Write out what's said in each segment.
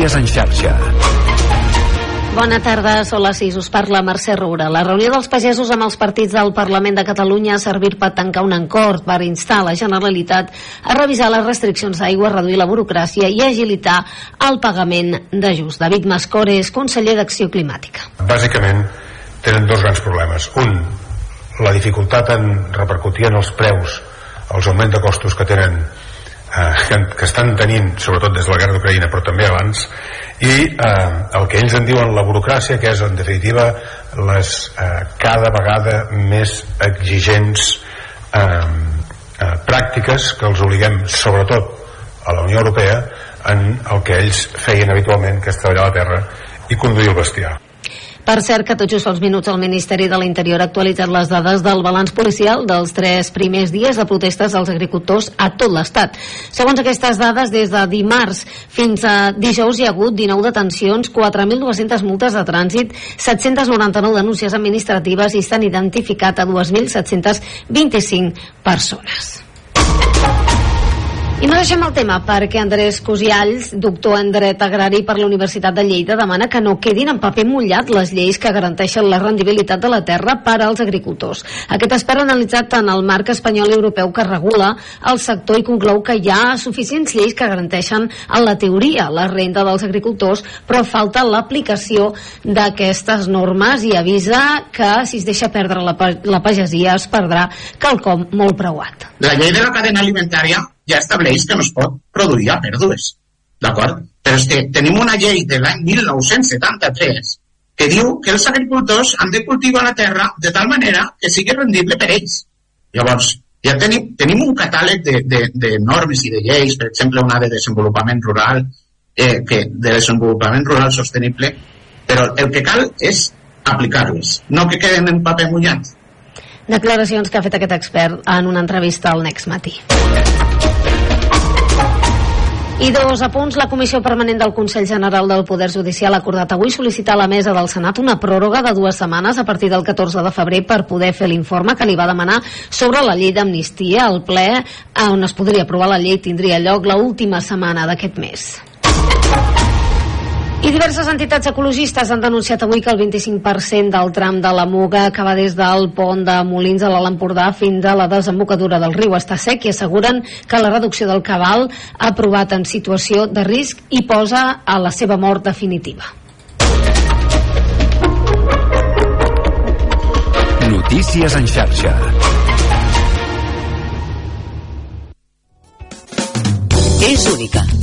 Notícies en xarxa. Bona tarda, són les 6, us parla Mercè Roura. La reunió dels pagesos amb els partits del Parlament de Catalunya ha servit per tancar un encord per instar la Generalitat a revisar les restriccions d'aigua, reduir la burocràcia i agilitar el pagament d'ajust. David Mascor és conseller d'Acció Climàtica. Bàsicament tenen dos grans problemes. Un, la dificultat en repercutir en els preus els augments de costos que tenen eh, que, que estan tenint sobretot des de la guerra d'Ucraïna però també abans i eh, el que ells en diuen la burocràcia que és en definitiva les eh, cada vegada més exigents eh, eh, pràctiques que els obliguem sobretot a la Unió Europea en el que ells feien habitualment que és treballar la terra i conduir el bestiar per cert que tot just fa uns minuts el Ministeri de l'Interior ha actualitzat les dades del balanç policial dels tres primers dies de protestes dels agricultors a tot l'Estat. Segons aquestes dades, des de dimarts fins a dijous hi ha hagut 19 detencions, 4.200 multes de trànsit, 799 denúncies administratives i s'han identificat a 2.725 persones. I no deixem el tema perquè Andrés Cosialls, doctor en dret agrari per la Universitat de Lleida, demana que no quedin en paper mullat les lleis que garanteixen la rendibilitat de la terra per als agricultors. Aquest espera analitzat tant el marc espanyol i europeu que regula el sector i conclou que hi ha suficients lleis que garanteixen en la teoria la renda dels agricultors, però falta l'aplicació d'aquestes normes i avisa que si es deixa perdre la, la pagesia es perdrà quelcom molt preuat. La llei de la cadena alimentària ja estableix que no es pot produir a pèrdues. D'acord? Però és que tenim una llei de l'any 1973 que diu que els agricultors han de cultivar la terra de tal manera que sigui rendible per ells. Llavors, ja tenim, tenim un catàleg de, de, de normes i de lleis, per exemple, una de desenvolupament rural, eh, que de desenvolupament rural sostenible, però el que cal és aplicar-les, no que queden en paper mullat. Declaracions que ha fet aquest expert en una entrevista al Next Matí. I dos apunts. La Comissió Permanent del Consell General del Poder Judicial ha acordat avui sol·licitar a la mesa del Senat una pròrroga de dues setmanes a partir del 14 de febrer per poder fer l'informe que li va demanar sobre la llei d'amnistia. El ple on es podria aprovar la llei tindria lloc l última setmana d'aquest mes. I diverses entitats ecologistes han denunciat avui que el 25% del tram de la Muga que va des del pont de Molins a l'Alt Empordà fins a la desembocadura del riu està sec i asseguren que la reducció del cabal ha provat en situació de risc i posa a la seva mort definitiva. Notícies en xarxa. És única,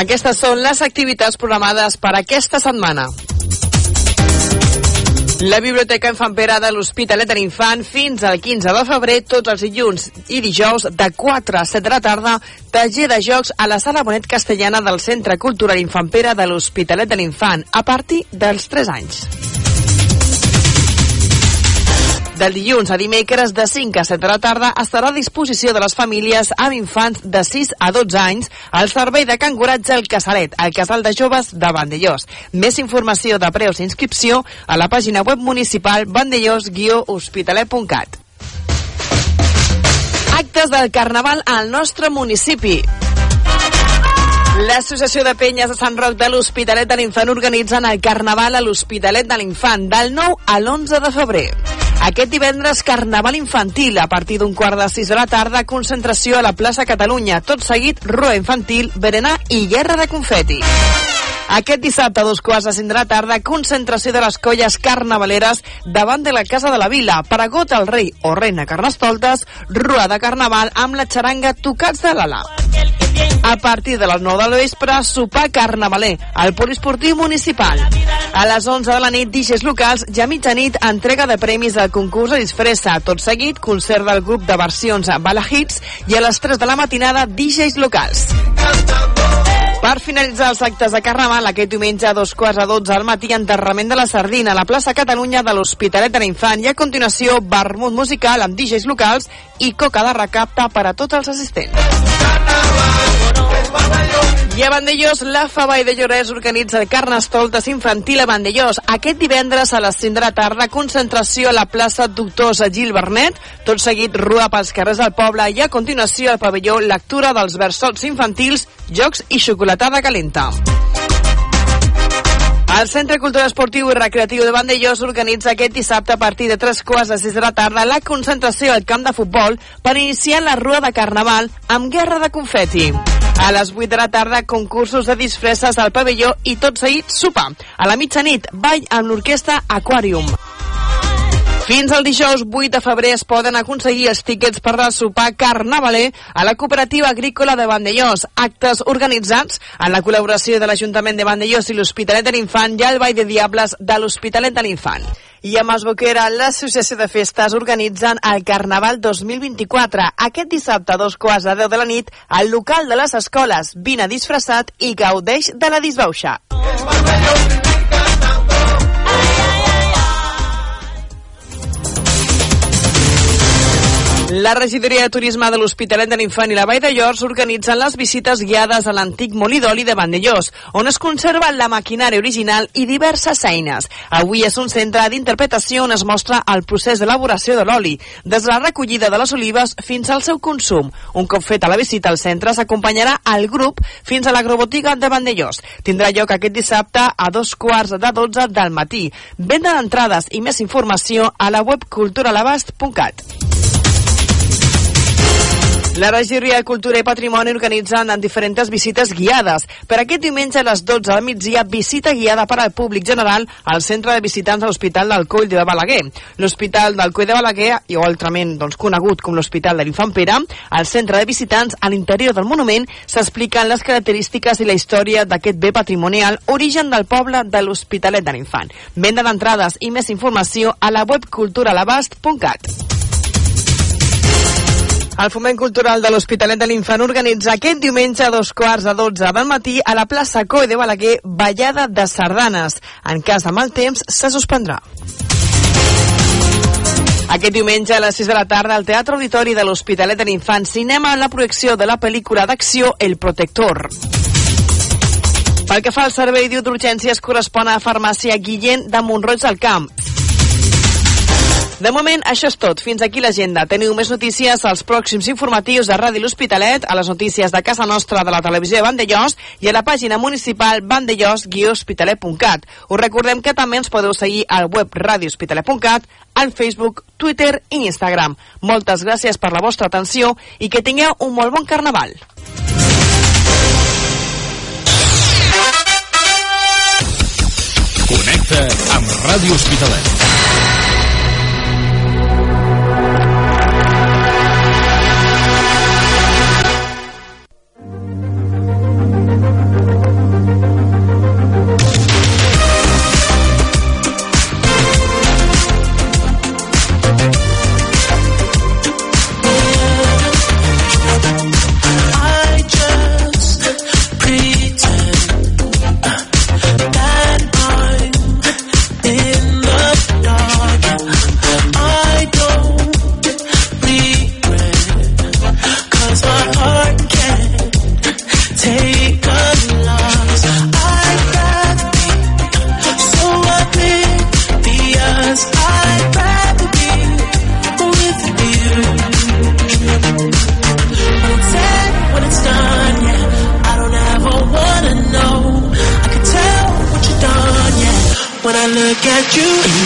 Aquestes són les activitats programades per aquesta setmana. La Biblioteca Infant Pere de l'Hospitalet de l'Infant fins al 15 de febrer, tots els dilluns i dijous de 4 a 7 de la tarda, taller de jocs a la Sala Bonet Castellana del Centre Cultural Infant Pere de l'Hospitalet de l'Infant a partir dels 3 anys. Del dilluns a dimecres de 5 a 7 de la tarda estarà a disposició de les famílies amb infants de 6 a 12 anys al servei de canguratge al Casalet, al Casal de Joves de Vandellós. Més informació de preus i inscripció a la pàgina web municipal vandellós-hospitalet.cat. Actes del Carnaval al nostre municipi. L'Associació de Penyes de Sant Roc de l'Hospitalet de l'Infant organitzen el Carnaval a l'Hospitalet de l'Infant del 9 a l'11 de febrer. Aquest divendres, Carnaval Infantil, a partir d'un quart de sis de la tarda, concentració a la plaça Catalunya. Tot seguit, rua infantil, berenar i guerra de confeti. Aquest dissabte, a dos quarts de cinc de la tarda, concentració de les colles carnavaleres davant de la Casa de la Vila. Paragot el rei o reina Carnestoltes, rua de carnaval amb la xaranga Tocats de l'Ala. A partir de les 9 del vespre, sopar carnavaler al poliesportiu municipal. A les 11 de la nit, DJs locals, ja mitjanit, entrega de premis al concurs de disfressa. Tot seguit, concert del grup de versions Bala Hits i a les 3 de la matinada, DJs locals. Per finalitzar els actes de Carnaval, aquest diumenge a dos quarts a dotze al matí, enterrament de la Sardina a la plaça Catalunya de l'Hospitalet de l'Infant i a continuació vermut musical amb DJs locals i coca de recapta per a tots els assistents. I a Vandellós, la Favall de Llorès organitza el Carnestoltes infantil a Vandellós. Aquest divendres a les 5 de la tarda, concentració a la plaça Doctors Gil Bernet, tot seguit rua pels carrers del poble i a continuació al pavelló lectura dels versots infantils, jocs i xocolatada calenta. El Centre Cultural Esportiu i Recreatiu de Vandellós organitza aquest dissabte a partir de 3 quarts de 6 de la tarda la concentració al camp de futbol per iniciar la rua de Carnaval amb guerra de confeti. A les 8 de la tarda, concursos de disfresses al pavelló i tot seguit sopar. A la mitjanit, ball amb l'orquestra Aquarium. Fins al dijous 8 de febrer es poden aconseguir els tíquets per al sopar carnavaler a la cooperativa agrícola de Vandellós. Actes organitzats en la col·laboració de l'Ajuntament de Vandellós i l'Hospitalet de l'Infant i el Ball de Diables de l'Hospitalet de l'Infant. I a Masboquera, l'Associació de Festes organitzen el Carnaval 2024. Aquest dissabte a dos quarts de deu de la nit, al local de les escoles. Vine disfressat i gaudeix de la disbauxa. La regidoria de turisme de l'Hospitalet de l'Infant i la Vall de Llors organitzen les visites guiades a l'antic molí d'oli de Vandellós, on es conserva la maquinària original i diverses eines. Avui és un centre d'interpretació on es mostra el procés d'elaboració de l'oli, des de la recollida de les olives fins al seu consum. Un cop feta la visita al centre, s'acompanyarà al grup fins a l'agrobotiga de Vandellós. Tindrà lloc aquest dissabte a dos quarts de dotze del matí. Venda d'entrades i més informació a la web culturalabast.cat. La regidoria de Cultura i Patrimoni organitzen en diferents visites guiades. Per aquest diumenge a les 12 del migdia, visita guiada per al públic general al centre de visitants de l'Hospital del Coll de Balaguer. L'Hospital del Coll de Balaguer, i altrament doncs, conegut com l'Hospital de l'Infant Pere, al centre de visitants, a l'interior del monument, s'expliquen les característiques i la història d'aquest bé patrimonial, origen del poble de l'Hospitalet de l'Infant. Venda d'entrades i més informació a la web culturalabast.cat. El Foment Cultural de l'Hospitalet de l'Infant organitza aquest diumenge a dos quarts de dotze del matí a la plaça Coi de Balaguer ballada de sardanes. En cas de mal temps, se suspendrà. Aquest diumenge a les 6 de la tarda al Teatre Auditori de l'Hospitalet de l'Infant cinema la projecció de la pel·lícula d'acció El Protector. Pel que fa al servei d'urgències correspon a farmàcia Guillén de Montroig del Camp. De moment, això és tot. Fins aquí l'agenda. Teniu més notícies als pròxims informatius de Ràdio L'Hospitalet, a les notícies de casa nostra de la televisió de Vandellós i a la pàgina municipal vandellós-hospitalet.cat. Us recordem que també ens podeu seguir al web radiohospitalet.cat, al Facebook, Twitter i Instagram. Moltes gràcies per la vostra atenció i que tingueu un molt bon carnaval. Connecta amb Ràdio Hospitalet. You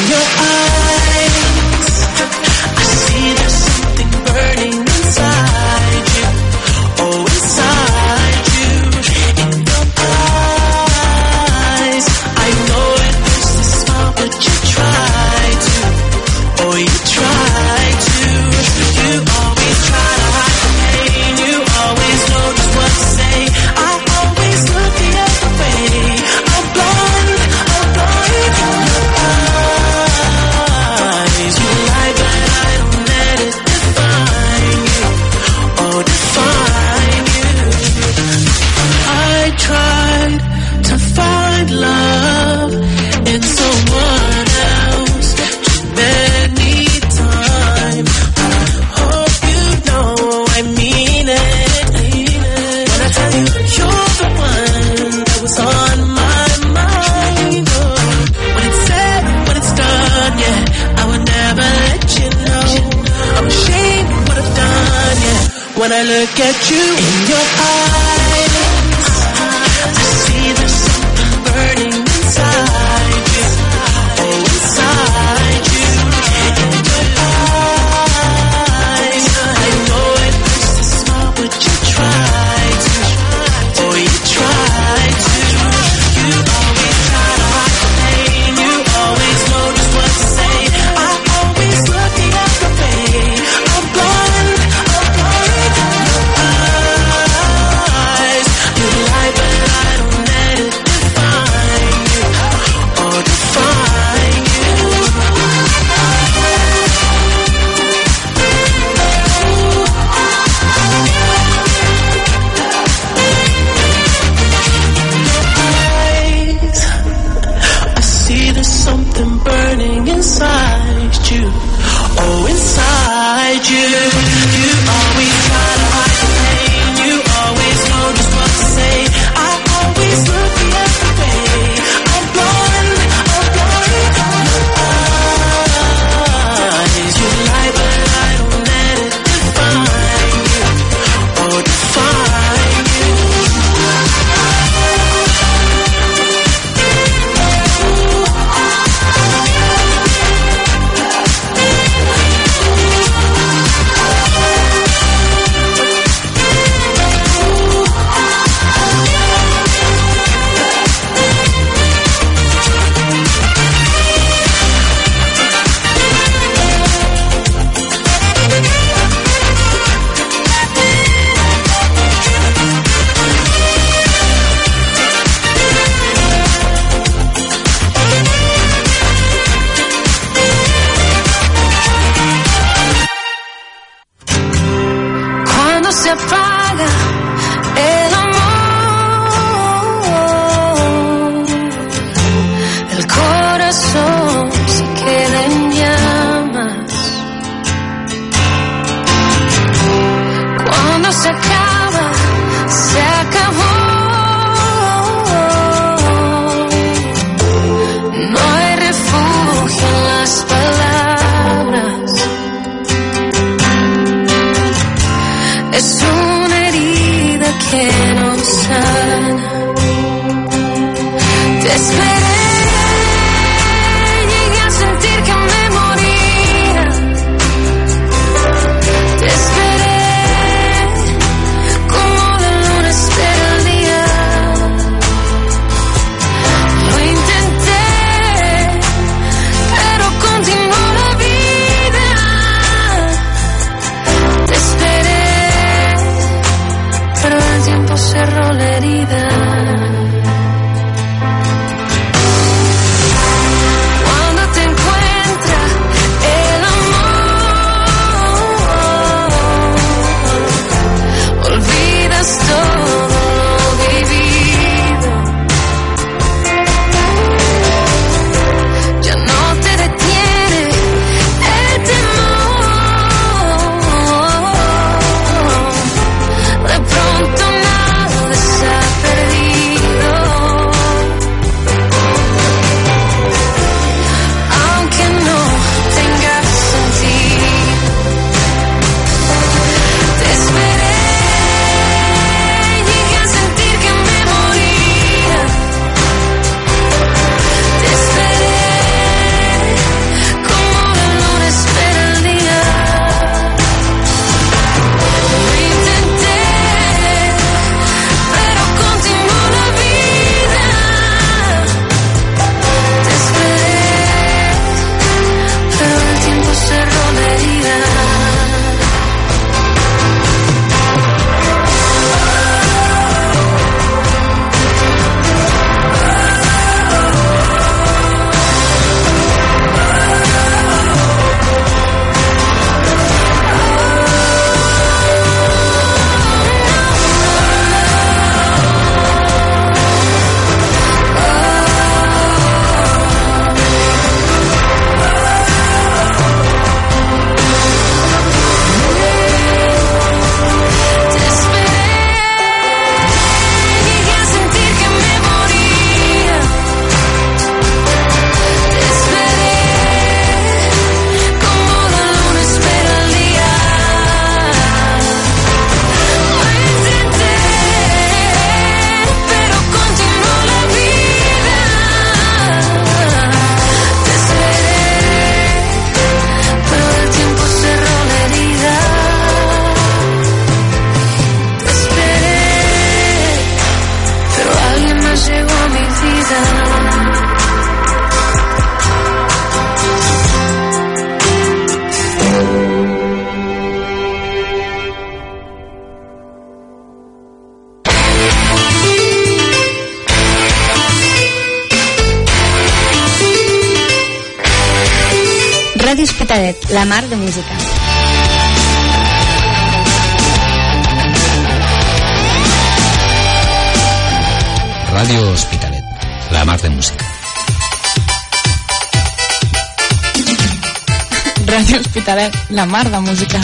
la mar de música.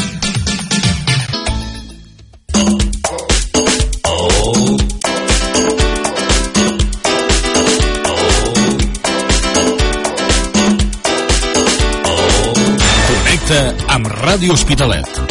Connecta amb Ràdio Hospitalet.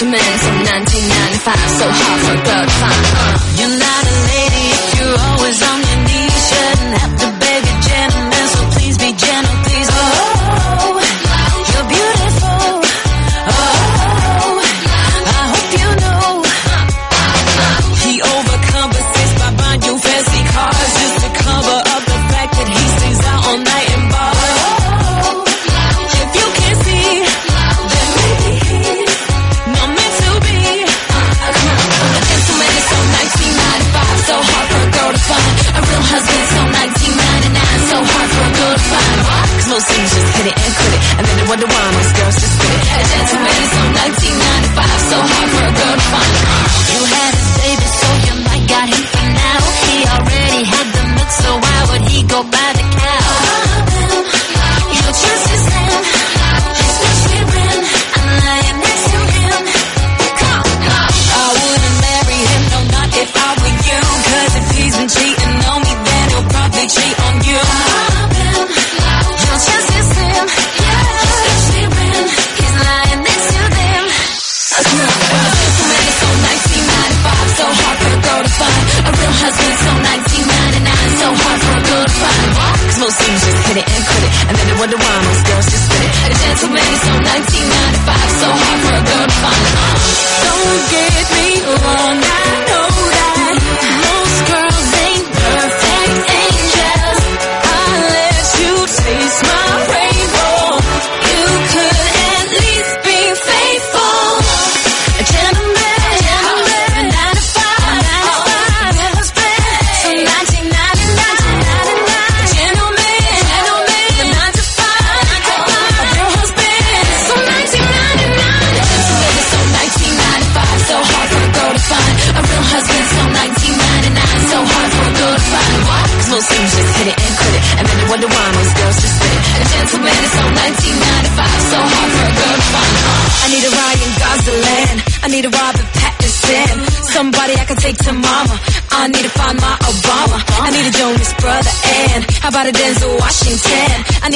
gentlemen, so none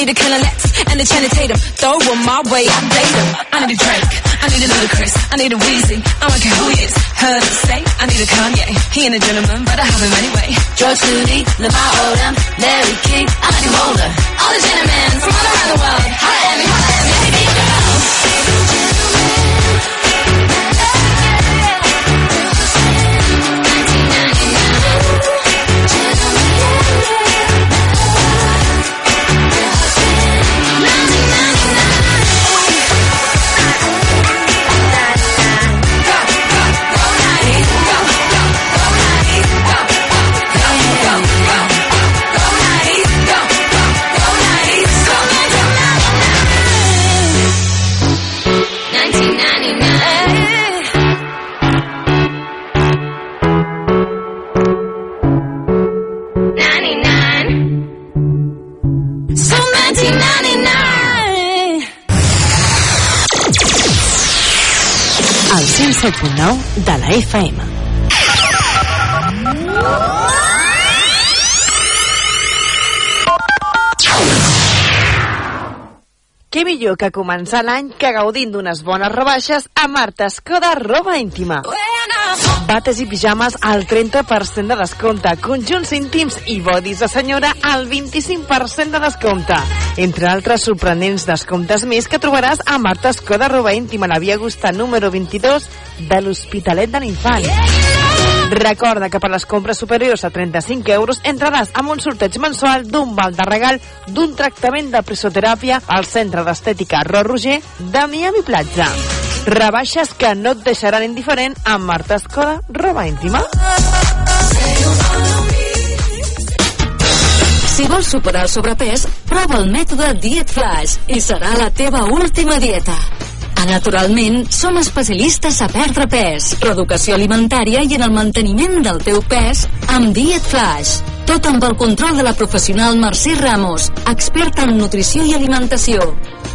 need a Killer Lex and a Channing Tatum. Throw 'em my way, I date 'em. I need a Drake, I need a Ludacris, I need a Weezy. I don't care who he is. Heard him say, I need a Kanye. He ain't a gentleman, but I have him 107.9 de la FM. Què millor que començar l'any que gaudint d'unes bones rebaixes a Marta Escoda Roba Íntima. Bates i pijames al 30% de descompte, conjunts íntims i bodis de senyora al 25% de descompte. Entre altres sorprenents descomptes més que trobaràs a Marta Escoda Roba Íntima, la via Augusta número 22 de l'Hospitalet de l'Infant. Recorda que per les compres superiors a 35 euros entraràs amb un sorteig mensual d'un val de regal d'un tractament de presoteràpia al Centre d'Estètica Ro Roger de Miami Platja. Rebaixes que no et deixaran indiferent amb Marta Escoda, roba íntima. Si vols superar el sobrepès, prova el mètode Diet Flash i serà la teva última dieta. A Naturalment, som especialistes a perdre pes, reeducació alimentària i en el manteniment del teu pes amb Diet Flash. Tot amb el control de la professional Mercè Ramos, experta en nutrició i alimentació.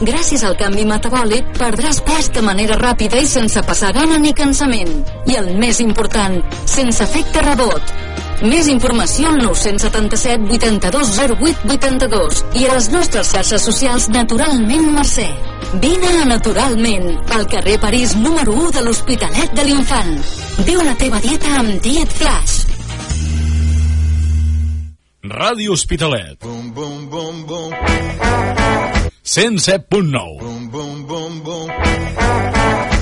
Gràcies al canvi metabòlic, perdràs pes de manera ràpida i sense passar gana ni cansament. I el més important, sense efecte rebot. Més informació al 977 82 08 82 i a les nostres xarxes socials Naturalment Mercè. Vine a Naturalment, al carrer París número 1 de l'Hospitalet de l'Infant. Viu la teva dieta amb Diet Flash. Ràdio Hospitalet. 107.9.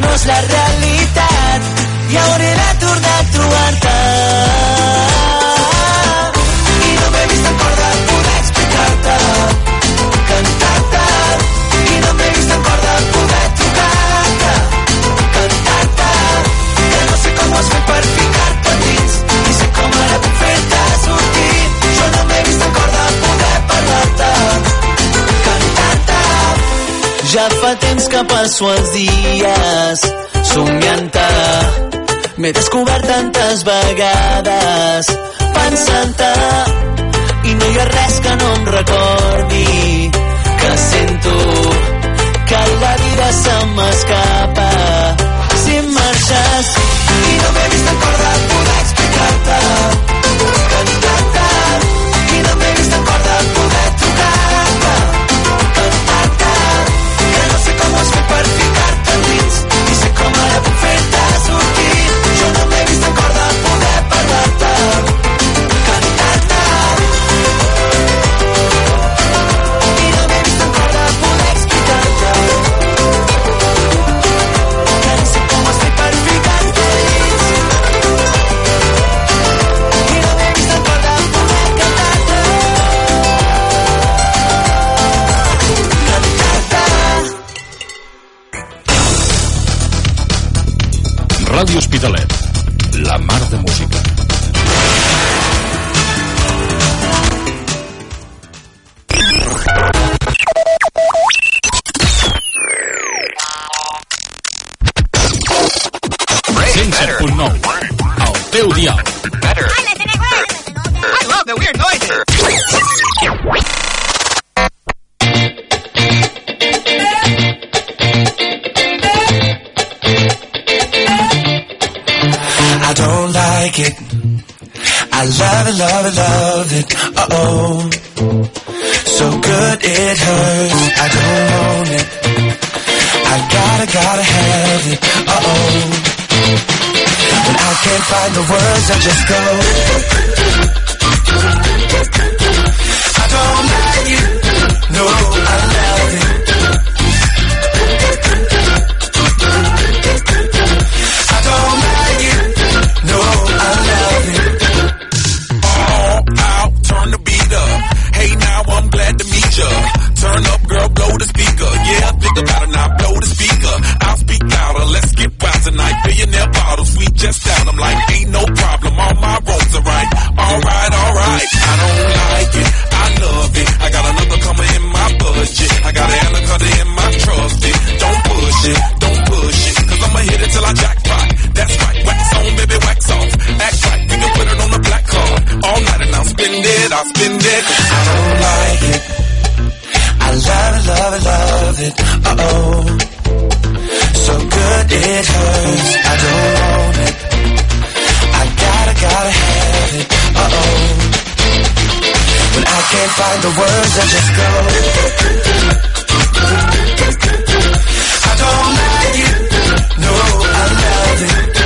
no és la realitat. I hauré de tornar a trobar-te passo els dies somiant-te. M'he descobert tantes vegades pensant-te. I no hi ha res que no em recordi que sento que la vida se m'escapa. Si marxes Ràdio Hospitalet. La mar de música. Like it. I love it, love it, love it. Uh oh. So good it hurts. I don't want it. I gotta, gotta have it. Uh oh. When I can't find the words, I just go. I don't like it. No, I love it. Think about it now, blow the speaker. I'll speak louder, let's get wild tonight. Billionaire bottles, we just down. I'm like, ain't no problem, all my roads are right. Alright, alright, I don't like it, I love it. I got another coming in my budget. I got an anaconda in my trusty. Don't push it, don't push it, cause I'ma hit it till I jackpot. That's right, wax on, baby, wax off. Act right, we can put it on the black card. All night and I'll spend it, I'll spend it. Love it, love it. Uh oh. So good it hurts. I don't want it. I gotta, gotta have it. Uh oh. When I can't find the words, I just go. I don't like it. No, I love it.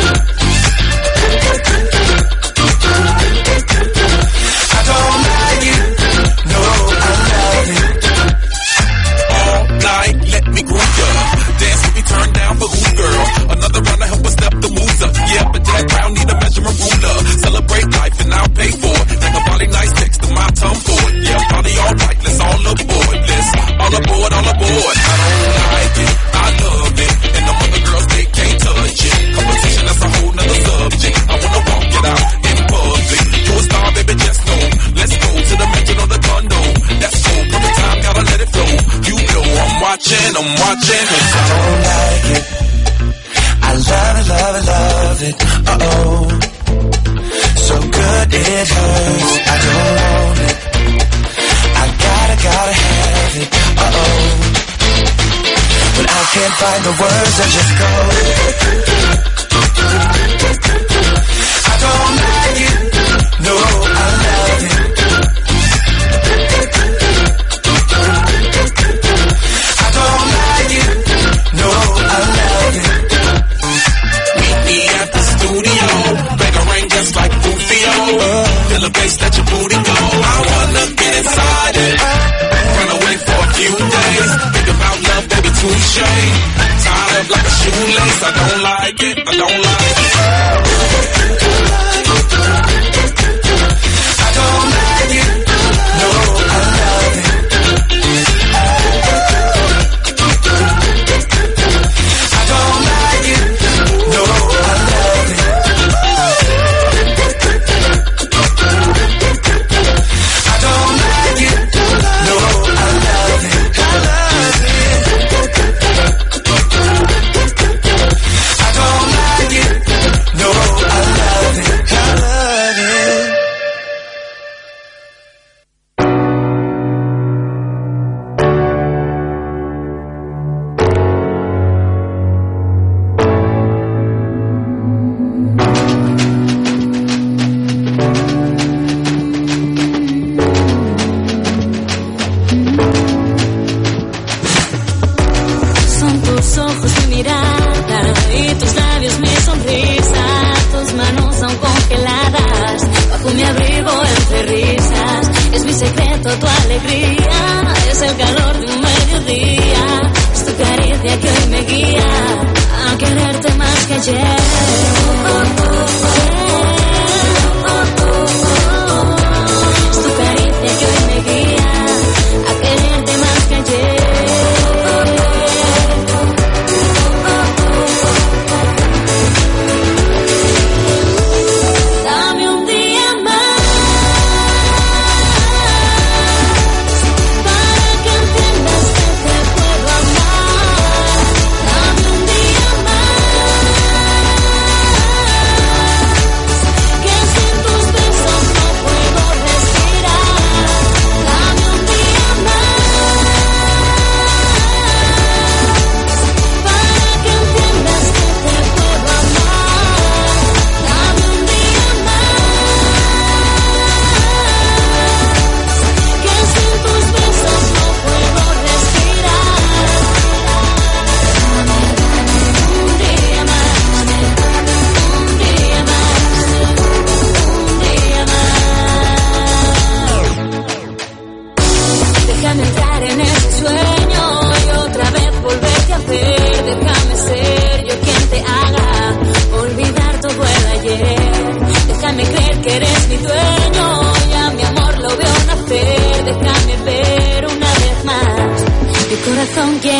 Find the words, I just go.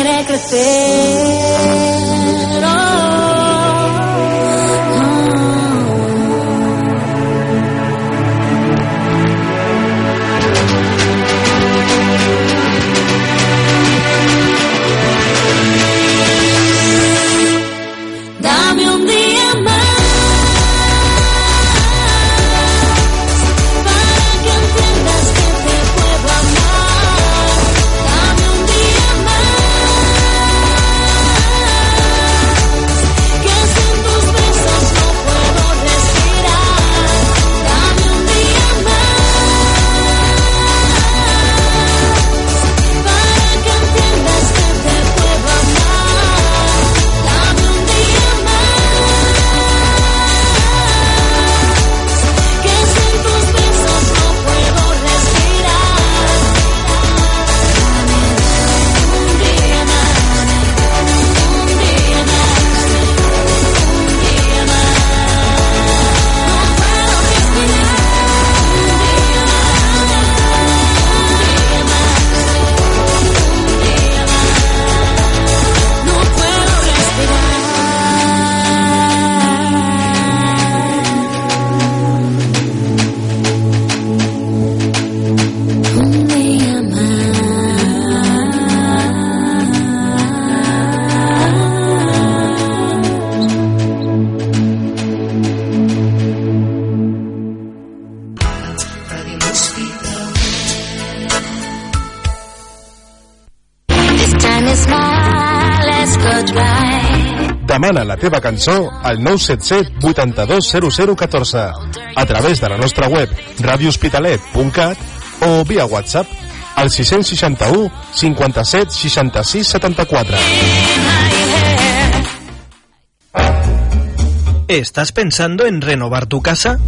Quiere crecer. Demana la teva cançó al 977 82 0014 a través de la nostra web radiohospitalet.cat o via WhatsApp al 661 57 66 74. ¿Estás pensando en renovar tu casa?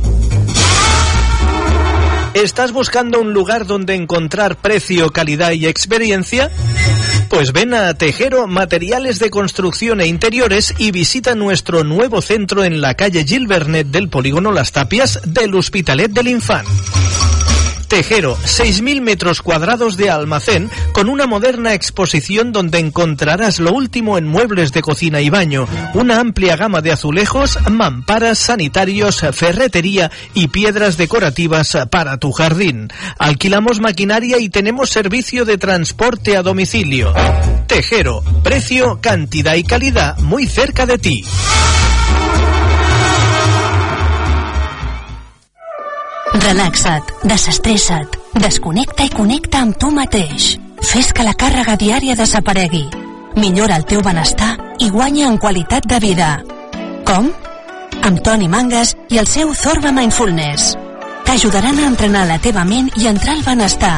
¿Estás buscando un lugar donde encontrar precio, calidad y experiencia? Pues ven a Tejero Materiales de Construcción e Interiores y visita nuestro nuevo centro en la calle Gilbernet del Polígono Las Tapias del Hospitalet del Infant. Tejero, 6.000 metros cuadrados de almacén con una moderna exposición donde encontrarás lo último en muebles de cocina y baño, una amplia gama de azulejos, mamparas, sanitarios, ferretería y piedras decorativas para tu jardín. Alquilamos maquinaria y tenemos servicio de transporte a domicilio. Tejero, precio, cantidad y calidad muy cerca de ti. Relaxa't, desestressa't, desconnecta i connecta amb tu mateix. Fes que la càrrega diària desaparegui. Millora el teu benestar i guanya en qualitat de vida. Com? Amb Toni Mangas i el seu Zorba Mindfulness. T'ajudaran a entrenar la teva ment i entrar al benestar.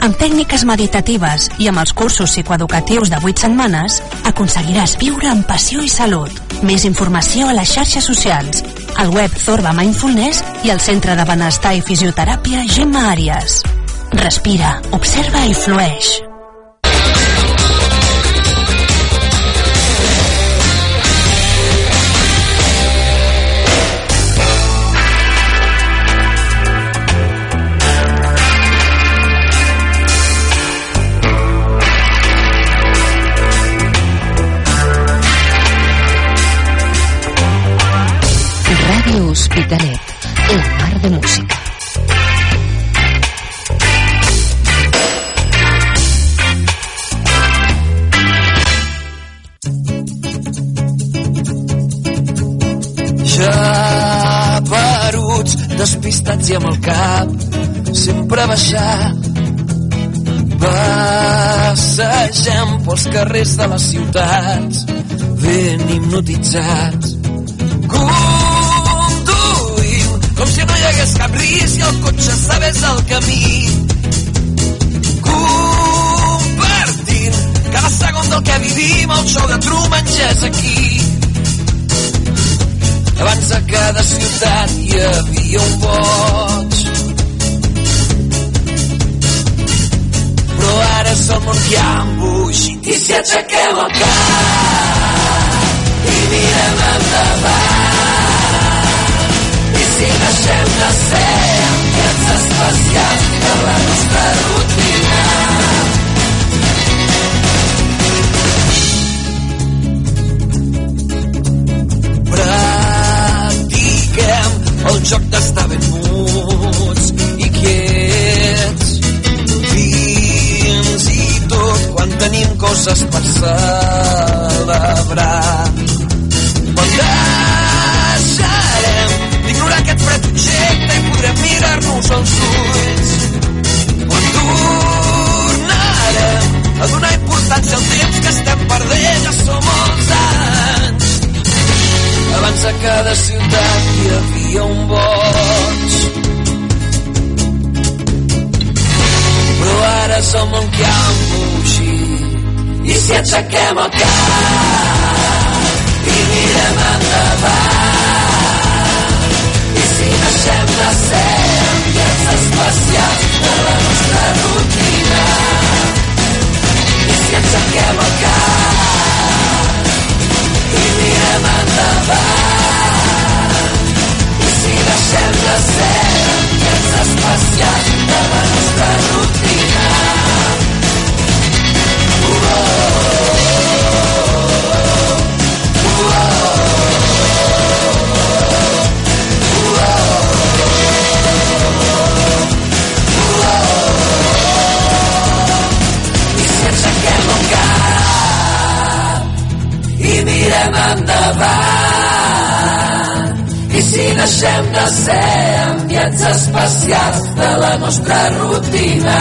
Amb tècniques meditatives i amb els cursos psicoeducatius de 8 setmanes, aconseguiràs viure amb passió i salut. Més informació a les xarxes socials, al web Zorba Mindfulness i al Centre de Benestar i Fisioteràpia Gemma Àries. Respira, observa i flueix. Hospitalet, la mar de música. Ja peruts, despistats i amb el cap sempre baixar. Passegem pels carrers de les ciutats, ben hipnotitzats. Hagués cap risc i el cotxe sabés el camí. Compartint cada segon del que vivim, el show de Truman ja és aquí. Abans a cada ciutat hi havia un boig. Però ara és el món que ha embogit i si aixequem el cap i mirem endavant si deixem de ser ambients especials de la nostra rutina practiquem el joc d'estar ben muts i quiets fins i tot quan tenim coses per celebrar. Quan objecte i podrem mirar-nos als ulls quan tornarem a donar importància al temps que estem perdent ja som els anys abans a cada ciutat hi havia un boig. Però ara és el que ha embogit. I si aixequem el cap i mirem endavant deixem de ser ambients especials de la nostra rutina i si aixequem el cap i mirem endavant i si deixem de ser ambients especials de la nostra rutina endavant. I si de ser enviats especials de la nostra rutina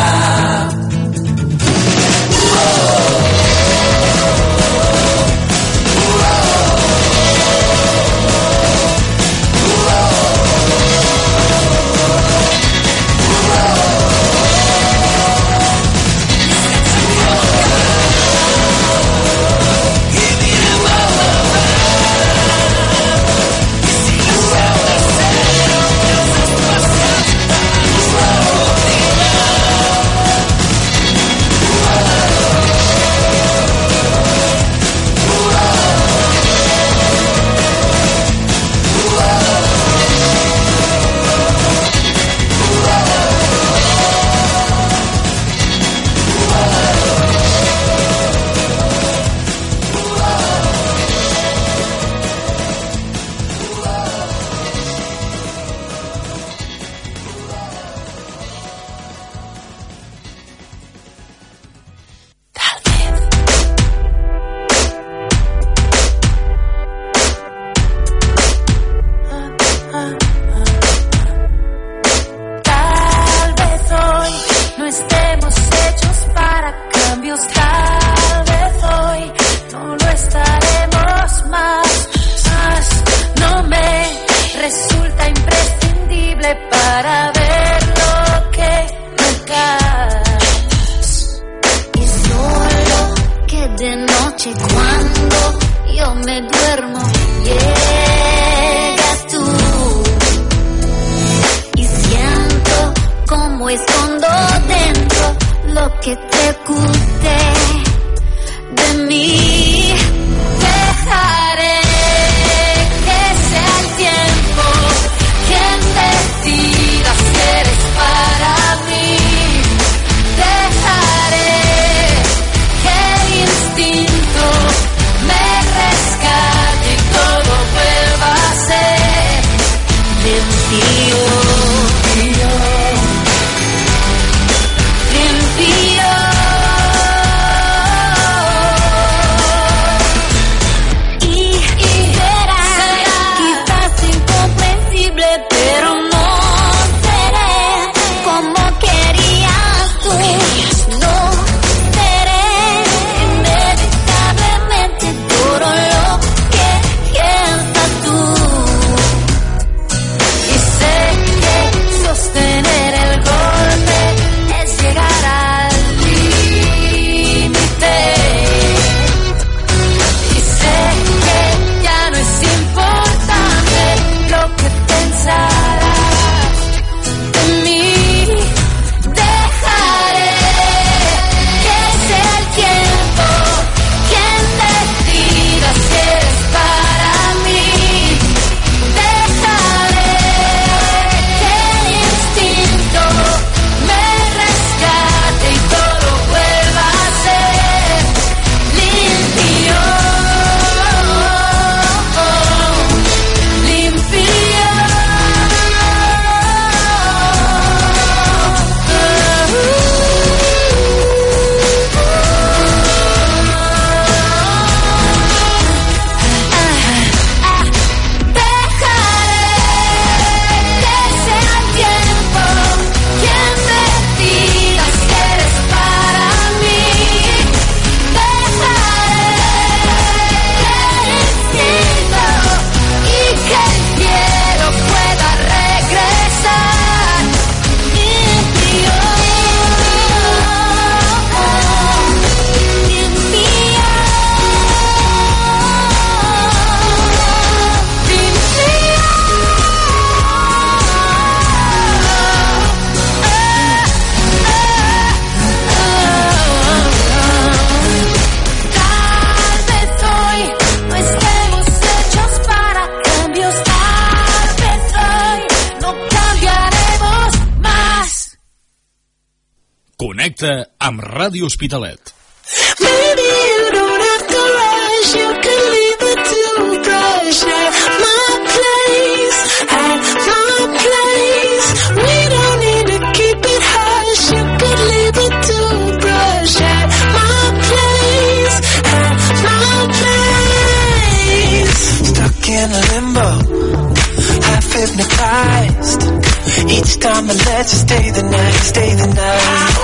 l'Hospitalet. Maybe you don't have to rush, you can leave it to pressure. My place at my hypnotized. Each time I let you stay the night, stay the night.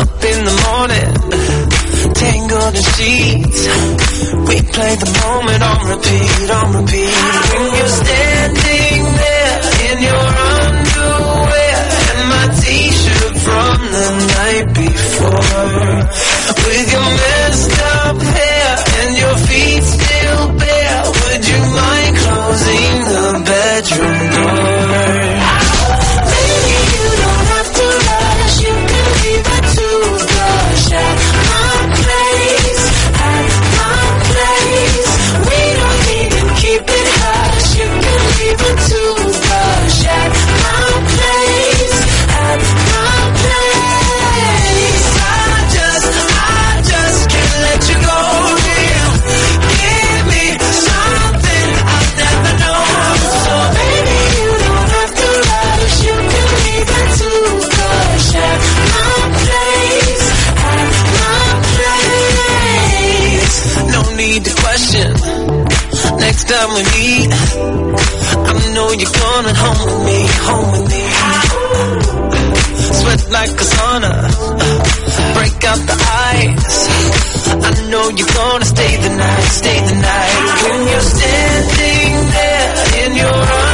Up in the morning, tangled in sheets. We play the moment on repeat, on repeat. When you're standing there in your underwear and my t-shirt from the night before, with your messed up hair and your feet still bare closing the bedroom door. time with me. I know you're coming home with me, home with me. Sweat like a sauna, break out the ice. I know you're gonna stay the night, stay the night. When you're standing there in your arms.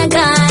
I got.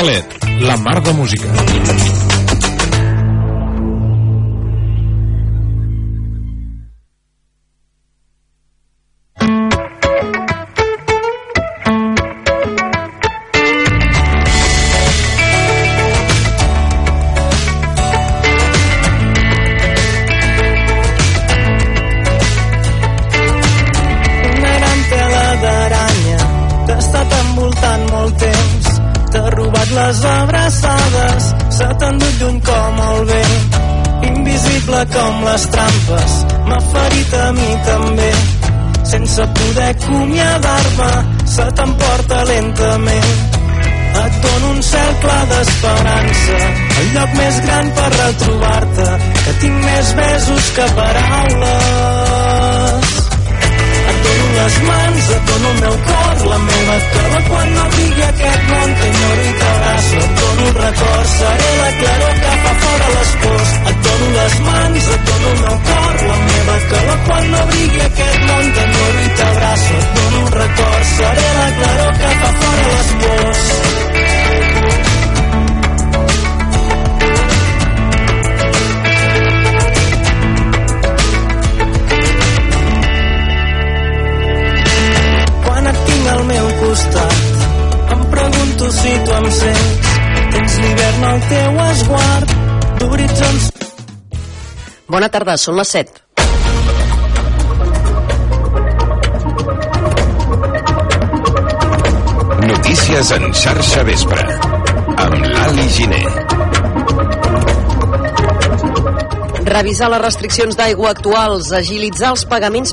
Hospitalet, la mar de música. D'esperança, el lloc més gran per retrobar-te, que tinc més besos que paraules. Et dono les mans, et dono el meu cor, la meva calor quan no digui aquest món t'enyoro i t'abraço. Et dono un record, seré la claror que fa fora les pors. Et dono les mans, et dono el meu cor, la meva calor quan no brigui aquest món t'enyoro i t'abraço. Et dono un record, seré la claror que fa fora les pors. Sents tens l'hivern al teu esguard d'horitzons Bona tarda, són les 7. Notícies en xarxa vespre. Amb l'Ali Giner. Revisar les restriccions d'aigua actuals, agilitzar els pagaments